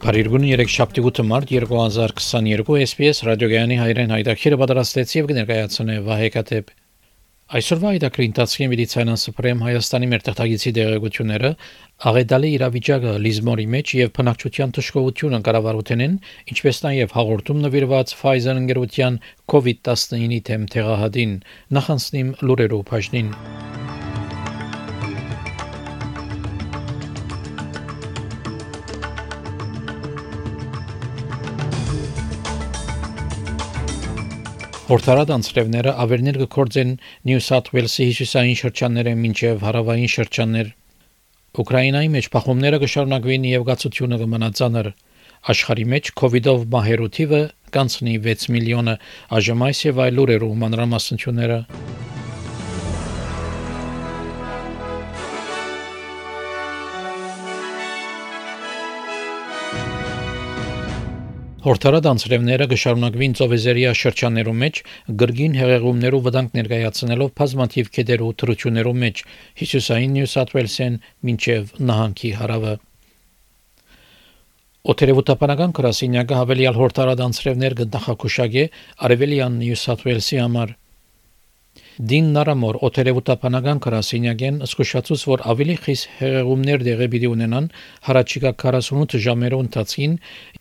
Փարիգուն 3 շաբթի 8 մարտ 2022 SPS ռադիոգյանի հայրեն հայտակիրը պատրաստեց եւ կներկայացնե Վահե Կատեփ։ Այսօրվա հայտակրի ընթացքի մեդիցինան սպրեմ Հայաստանի մեր թղթագիտի դեղեցությունները աղետալի իրավիճակը լիզմորի մեջ եւ բնակչության թշկողությունը կառավարութենեն, ինչպես նաեւ հաղորդում նվիրված Pfizer ընկերության COVID-19-ի թեմ տեղահատին նախանցնիմ լուրերով բաժնին։ Հորթարատ անցրևները ավերներ կգործեն Նյու Սաթ Ուելսի հյուսիսային շրջանները մինչև հարավային շրջաններ։ Ուկրաինայի մեջ փախումները կշարունակվեն եւ գացությունը կմնա ցաներ։ Աշխարհի մեջ COVID-ով մահերու թիվը կանցնի 6 միլիոնը, այժմ այս եւ այլ լուրերով մանրամասնությունները։ Հորթարատ անցրևները կշարունակվին ծովեզերիա շրջաններում մեջ գրգին հեղեղումներով վտանգ ներկայացնելով բազմաթիվ քեդերու թրություններով մեջ հյուսիսային Նյու Սաթ Ուելսեն մինչև նահանգի հարավը Օտերևութապանական գրասենյակը հավելյալ հորթարատ անցրևներ կնախակուշագե արևելյան Նյու Սաթ Ուելսի համար Դին Նարամոր օտերևութապանական գրասենյակեն զսկուշացուց որ ավելի խիստ հեղեղումներ դեղի պիտի ունենան հարաճիկա 48 ժամերու ընթացքին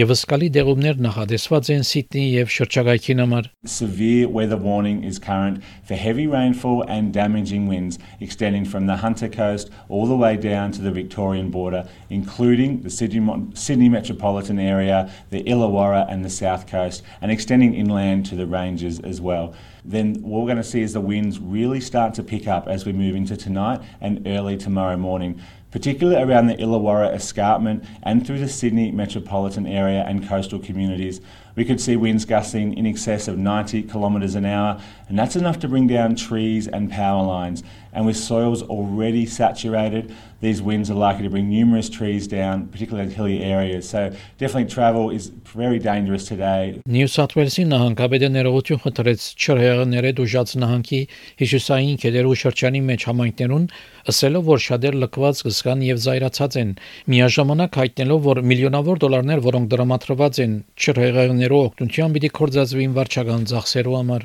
եւ սկալի դեղումներ նախադեсված են Սիդնի եւ շրջակայքին համար Severe weather warning is current for heavy rainfall and damaging winds extending from the Hunter Coast all the way down to the Victorian border including the Sydney, Sydney metropolitan area, the Illawarra and the South Coast and extending inland to the ranges as well. Then what we're going to see is the winds really start to pick up as we move into tonight and early tomorrow morning, particularly around the Illawarra escarpment and through the Sydney metropolitan area and coastal communities. We could see winds gusting in excess of 90 kilometres an hour, and that's enough to bring down trees and power lines. And with soils already saturated, these winds are likely to bring numerous trees down, particularly in hilly areas. So definitely travel is very dangerous today. Նյու Սաթ Ուելսի նահանգապետը ներողություն խնդրեց չրհեղները դուժած նահանգի հիշուսային քերերու շրջանի մեջ համայնքներուն, ասելով որ շատեր լքված կսկան եւ զայրացած են, միաժամանակ հայտնելով որ միլիոնավոր դոլարներ, որոնք դրամատրված են չրհեղներով օգնությամբ պիտի կորզածվին վարչական ծախսերու համար։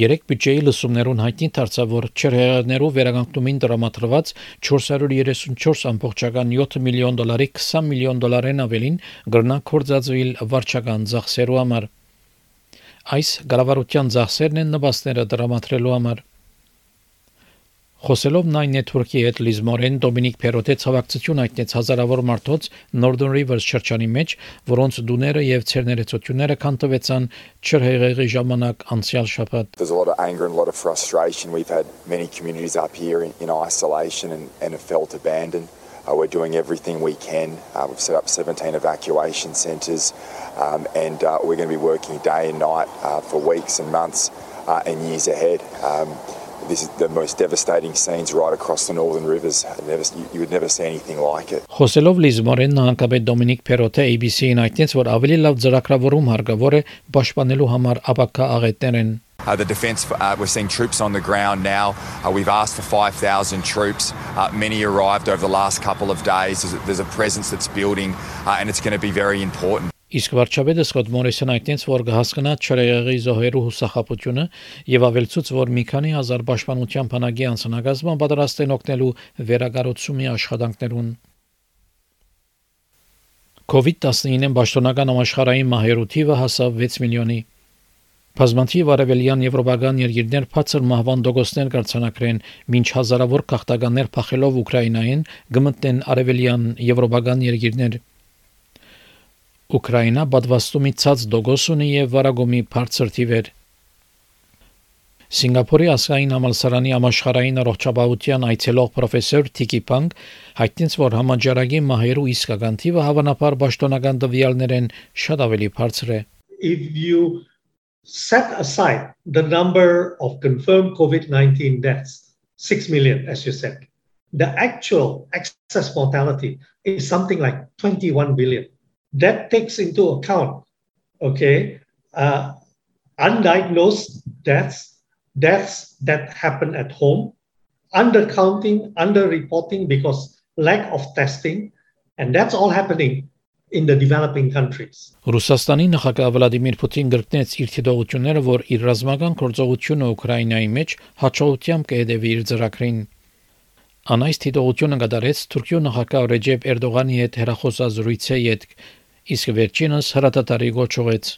Երեք բյուջեի լսումներուն հայտնի դարձավ, որ չրհեղներով վերականգնումին դրամատրված 434.7 միլիոն դոլարի 20 միլիոն դոլարեն ավելին գրնա կորզածվիլ վարչական ծախսերու համար։ Այս գարավարության ծախսերն են նպաստները դրամատրելու համար։ Խոսելով Nine Network-ի հետ Լիզմորեն Դոմինիկ Փերոտե ցավակցություն հայտնեց հազարավոր մարդոց Northern Rivers շրջանի մեջ, որոնց դուները եւ ցերներեցությունները կանտվեցան չրհեղեղի ժամանակ անցյալ շաբաթ։ There's a lot of anger and a lot of frustration. We've had many communities up here in, in isolation and, and have felt abandoned. Uh, we're doing everything we can. Uh, we've set up 17 evacuation centres um, and uh, we're going to be working day and night uh, for weeks and months uh, and years ahead. Um, this is the most devastating scenes right across the northern rivers. Never, you, you would never see anything like it. Խոսելով Լիզմորեն նահանգապետ Դոմինիկ Փերոթե ABC-ին այդտենց որ ավելի լավ ծրագրավորում հարկավոր է պաշտպանելու համար ապակա աղետներն Uh, the defence, uh, we're seeing troops on the ground now. Uh, we've asked for 5,000 troops. Uh, many arrived over the last couple of days. There's a, there's a presence that's building, uh, and it's going to be very important. Իսկ վարչապետը Սկոտ Մորիսն այդտենց որ կհասկանա չրեղեղի զոհերու հուսախապությունը եւ ավելցուց որ մի քանի հազար պաշտպանության բանակի անձնակազմը պատրաստ են օգնելու վերագառուցումի աշխատանքներուն COVID-19-ն պաշտոնական համաշխարհային մահերու թիվը հասավ 6 միլիոնի Բազմաթիվ արևելյան եվրոպական երկիրներ բացր մահվան դոգոստներ կրցանակրեն, ոչ հազարավոր քաղաքականներ փախելով Ուկրաինային գմտնեն արևելյան եվրոպական երկիրներ Ուկրաինա պատվաստումի ցած դոգոս ունի եւ վարագոմի բարձր թիվեր։ Սինգապուրի ասկային համալսարանի համաշխարհային առողջապահության այցելող պրոֆեսոր Թիկի Պանկ հայտնեց, որ համաճարակի մահերու իսկական թիվը հավանաբար պաշտոնական տվյալներեն շատ ավելի բարձր է։ if you set aside the number of confirmed COVID 19 deaths, 6 million, as you said, the actual excess mortality is something like 21 billion. That takes into account, okay, uh, undiagnosed deaths, deaths that happen at home, undercounting, underreporting because lack of testing, and that's all happening in the developing countries. Ռուսաստանի նախագահ Վլադիմիր Պուտին գրկնեց իր թիդողությունները, որ իր ռազմական գործողությունը Ուկրաինայի մեջ հաջողությամբ կհետևի իր ծրագրին։ Անայս թիդողությունը կդարեց Թուրքիո նախագահ Ռեջեփ Էրդողանի հետ հերախոսազրույցի հետ, իսկ վերջինս հրատատարի գոչողեց։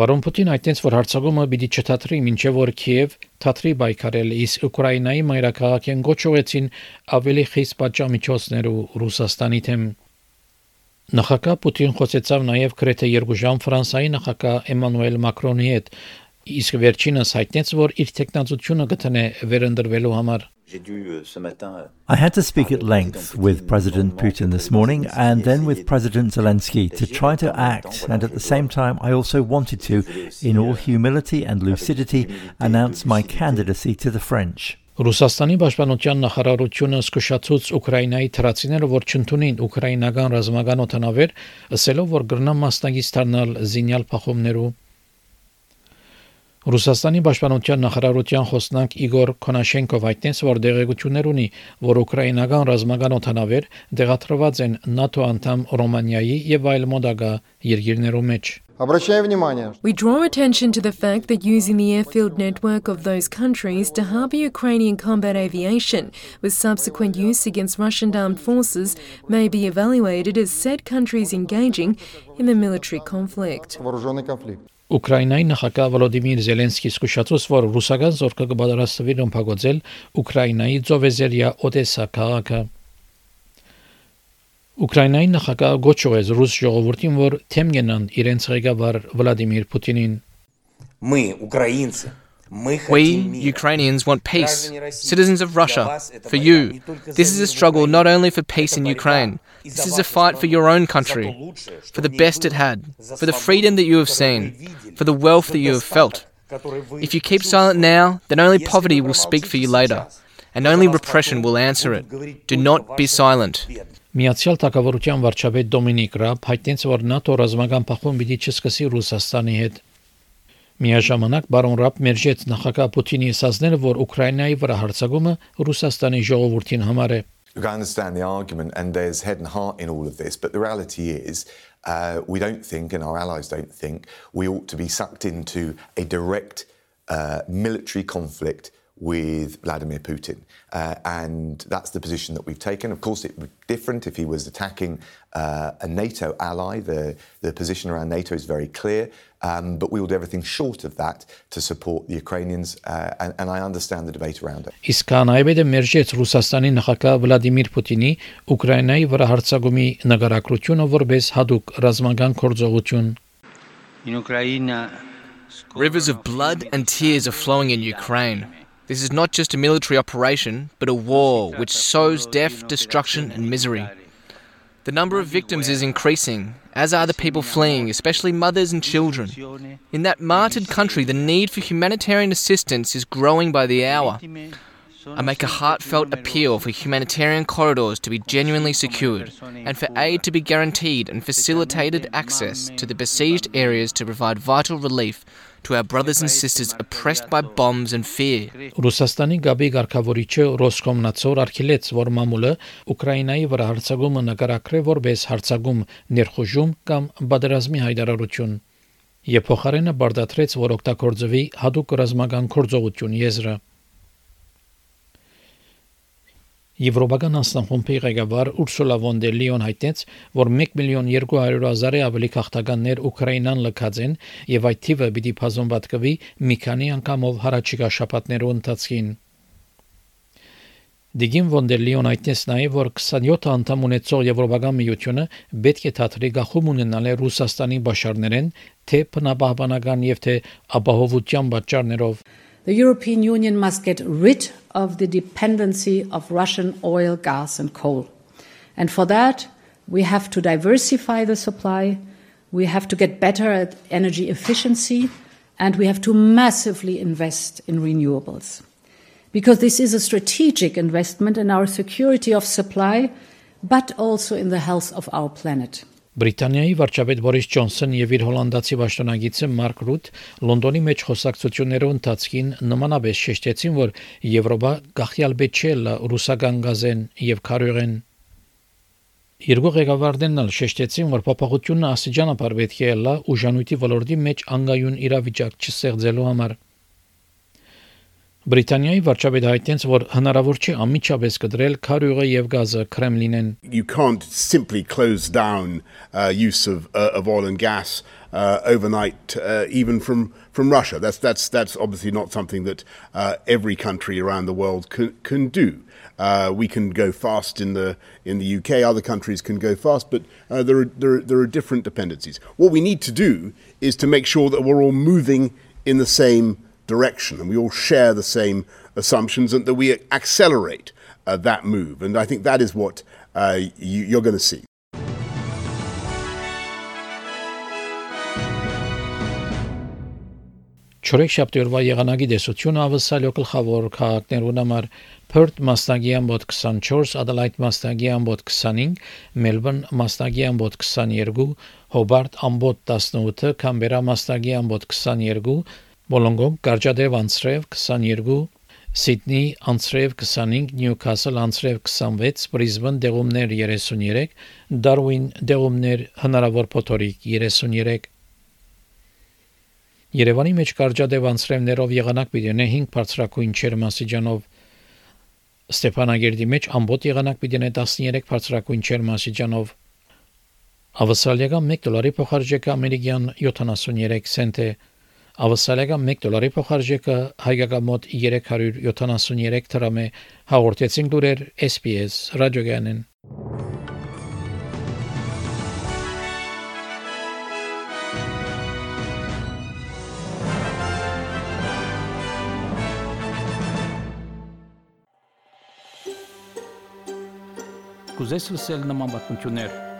Բարոն Պուտին այդտենց որ հարցակումը պիտի չթատրի մինչև որ Կիև թատրի բայկարել իսկ Ուկրաինայի մայրաքաղաքեն գոչողեցին ավելի խիստ պատժամիջոցներ ու Ռուսաստանի թեմ Նախագահ Պուտին խոսեցավ նաև գրեթե երկու ժամ Ֆրանսիայի նախագահ Էմանուել Մակրոնի հետ, իսկ վերջինս հայտնեց, որ իր տեխնացությունը գտնե վերընտրվելու համար։ I had to speak at length with President Putin this morning and then with President Zelensky to try to act, and at the same time, I also wanted to, in all humility and lucidity, announce my candidacy to the French. Ռուսաստանի պաշտպանության նախարարությունը զսկուշացուց Ուկրաինայի թրացիները, որ չընդունին ուկրաինական ռազմական օթանավեր, ասելով, որ գրնա մասնակից դառնալ զինյալ փախումներու Ռուսաստանի պաշտպանության նախարարության խոսնակ Իգոր Քոնաշենկով հայտնեց, որ դեղեցություններ ունի, որ ուկրաինական ռազմական օթանավեր դեղատրված են ՆԱՏՕ անդամ Ռոմանիայի եւ այլ մոդագա երկիրներու մեջ։ We draw attention to the fact that using the airfield network of those countries to harbour Ukrainian combat aviation with subsequent use against Russian armed forces may be evaluated as said countries engaging in a military conflict. Ուկրաինայի նախագահ Վոլոդիմիր Զելենսկին զսկուշացուց, որ ռուսական զորքը կբادرաստվի ռմբակոծել Ուկրաինայի Ծովեզերիա Օդեսա քաղաքը։ Ուկրաինայի նախագահ գոչող է ռուս ժողովրդին, որ թեմ գնան իրենց ղեկավար Վլադիմիր Պուտինին։ Мы, украинцы, We, Ukrainians, want peace. Citizens of Russia, for you. This is a struggle not only for peace in Ukraine, this is a fight for your own country, for the best it had, for the freedom that you have seen, for the wealth that you have felt. If you keep silent now, then only poverty will speak for you later, and only repression will answer it. Do not be silent. Միացյալ Թագավորության վարչապետ Դոմինիկ Ռաբ հայտնեց, որ ՆԱՏՕ ռազմական փախում պիտի չսկսի Ռուսաստանի հետ։ Միաժամանակ բարոն Ռաբ մերժեց նախագահ Պուտինի ասածները, որ Ուկրաինայի վրա հարձակումը Ռուսաստանի ժողովրդին համար է։ I understand the argument, and there's head and heart in all of this, but the reality is, uh, we don't think, and our allies don't think, we ought to be sucked into a direct uh, military conflict with Vladimir Putin. Uh, and that's the position that we've taken. Of course, it would be different if he was attacking uh, a NATO ally. The, the position around NATO is very clear. Um, but we will do everything short of that to support the Ukrainians, uh, and, and, I understand the debate around it. Իսկ կանայբեդը մերժեց Ռուսաստանի նախագահ Վլադիմիր Պուտինի Ուկրաինայի վրա հարձակումի նկարագրությունը որպես հadoop ռազմական գործողություն։ In Ukraine, Rivers of blood and tears are flowing in Ukraine. This is not just a military operation, but a war which sows death, destruction, and misery. The number of victims is increasing, as are the people fleeing, especially mothers and children. In that martyred country, the need for humanitarian assistance is growing by the hour. I make a heartfelt appeal for humanitarian corridors to be genuinely secured and for aid to be guaranteed and facilitated access to the besieged areas to provide vital relief to our brothers and sisters oppressed by bombs and fear։ Ռուսաստանի գաբի ղարքավորիչը Ռոսկոմնացոր արքելեց, որ մամուլը Ուկրաինայի վրա հարձակումը նկարագրել որպես հարձակում, ներխուժում կամ բادرազմի հայտարարություն։ Եփոխարենը բարդացրեց, որ օգտագործվի հadoop ռազմական կորձողություն եզրը։ Եվրոպական անձնախումբի ղեկավար Ուրսուլա վոն դեր Լիոն հայտնեց, որ 1 միլիոն 200 հազարի ավելի քաղաքականներ Ուկրաինան լքած են եւ այդ թիվը պիտի բազոմբատկվի մի քանի անգամով հարաճիգա շաբաթներու ընթացքին։ Դիգին վոն դեր Լիոն հայտնեց նաև, որ 27 անդամ ունեցող Եվրոպական միությունը պետք է թատրի գախում ունենալ Ռուսաստանի բաշարներեն, թե բնաբահբանական եւ թե ապահովության պատճառներով։ The European Union must get rid of the dependency of Russian oil, gas, and coal. And for that, we have to diversify the supply, We have to get better at energy efficiency and we have to massively invest in renewables. Because this is a strategic investment in our security of supply, but also in the health of our planet. Բրիտանիայի վարչապետ Բորիս Ջոնսոն եւ իր հոլանդացի պաշտոնագիծը Մարկ Ռութ Լոնդոնի մեջ խոսակցություններով ընթացքին նմանապես շեշտեցին, որ Եվրոպա գախյալ բեչել ռուսական գազեն եւ քարյուղեն Երկու ղեկավարներն էլ շեշտեցին, որ փոփոխությունը աստիճանաբար պետք է լա ուժանույթի ոլորտի մեջ անգայուն իրավիճակ չստեղծելու համար։ Բրիտանիայի վարչապետ հայտնեց, որ հնարավոր չէ անմիջապես կդրել քարյուղը եւ գազը Կրեմլինեն։ You can't simply close down uh, use of uh, of oil and gas uh, overnight, uh, even from from Russia. That's that's that's obviously not something that uh, every country around the world can can do. Uh, we can go fast in the in the UK. Other countries can go fast, but uh, there are there are, there are different dependencies. What we need to do is to make sure that we're all moving in the same direction and we all share the same assumptions and that we accelerate uh, that move. And I think that is what uh, you, you're going to see. Չորեքշաբթի օրվա եղանակի դեսությունը ավսալյո գլխավոր քաղաքներուն համար Perth մասնագի ամբոտ 24, Adelaide մասնագի ամբոտ 25, Melbourne մասնագի ամբոտ 22, Hobart ամբոտ 18, Canberra մասնագի ամբոտ 22, Բոլոնգոմ, Կարճադեվ անցրև 22, Սիդնի անցրև 25, Նյուքասլ անցրև 26, Բրիզբեն դեղումներ 33, Դարվին դեղումներ հնարավոր փոթորիկ 33 Երևանի մեջ կարճադեվ անցրևներով եղանակ պիտի ունենա 5 բարձրակույն չերմասիջանով Ստեփանագերդի մեջ ամբողջ եղանակ պիտի ունենա 13 բարձրակույն չերմասիջանով Ավսալիական 1 դոլարի փոխարժեքը ամերիկյան 73 سنت է Ավսալիական 1 դոլարի փոխարժեքը հայկական մոտ 373 դրամ է հաղորդեցին լուրեր SPS ռադիոգանեն Կուզես լսել նման բանություններ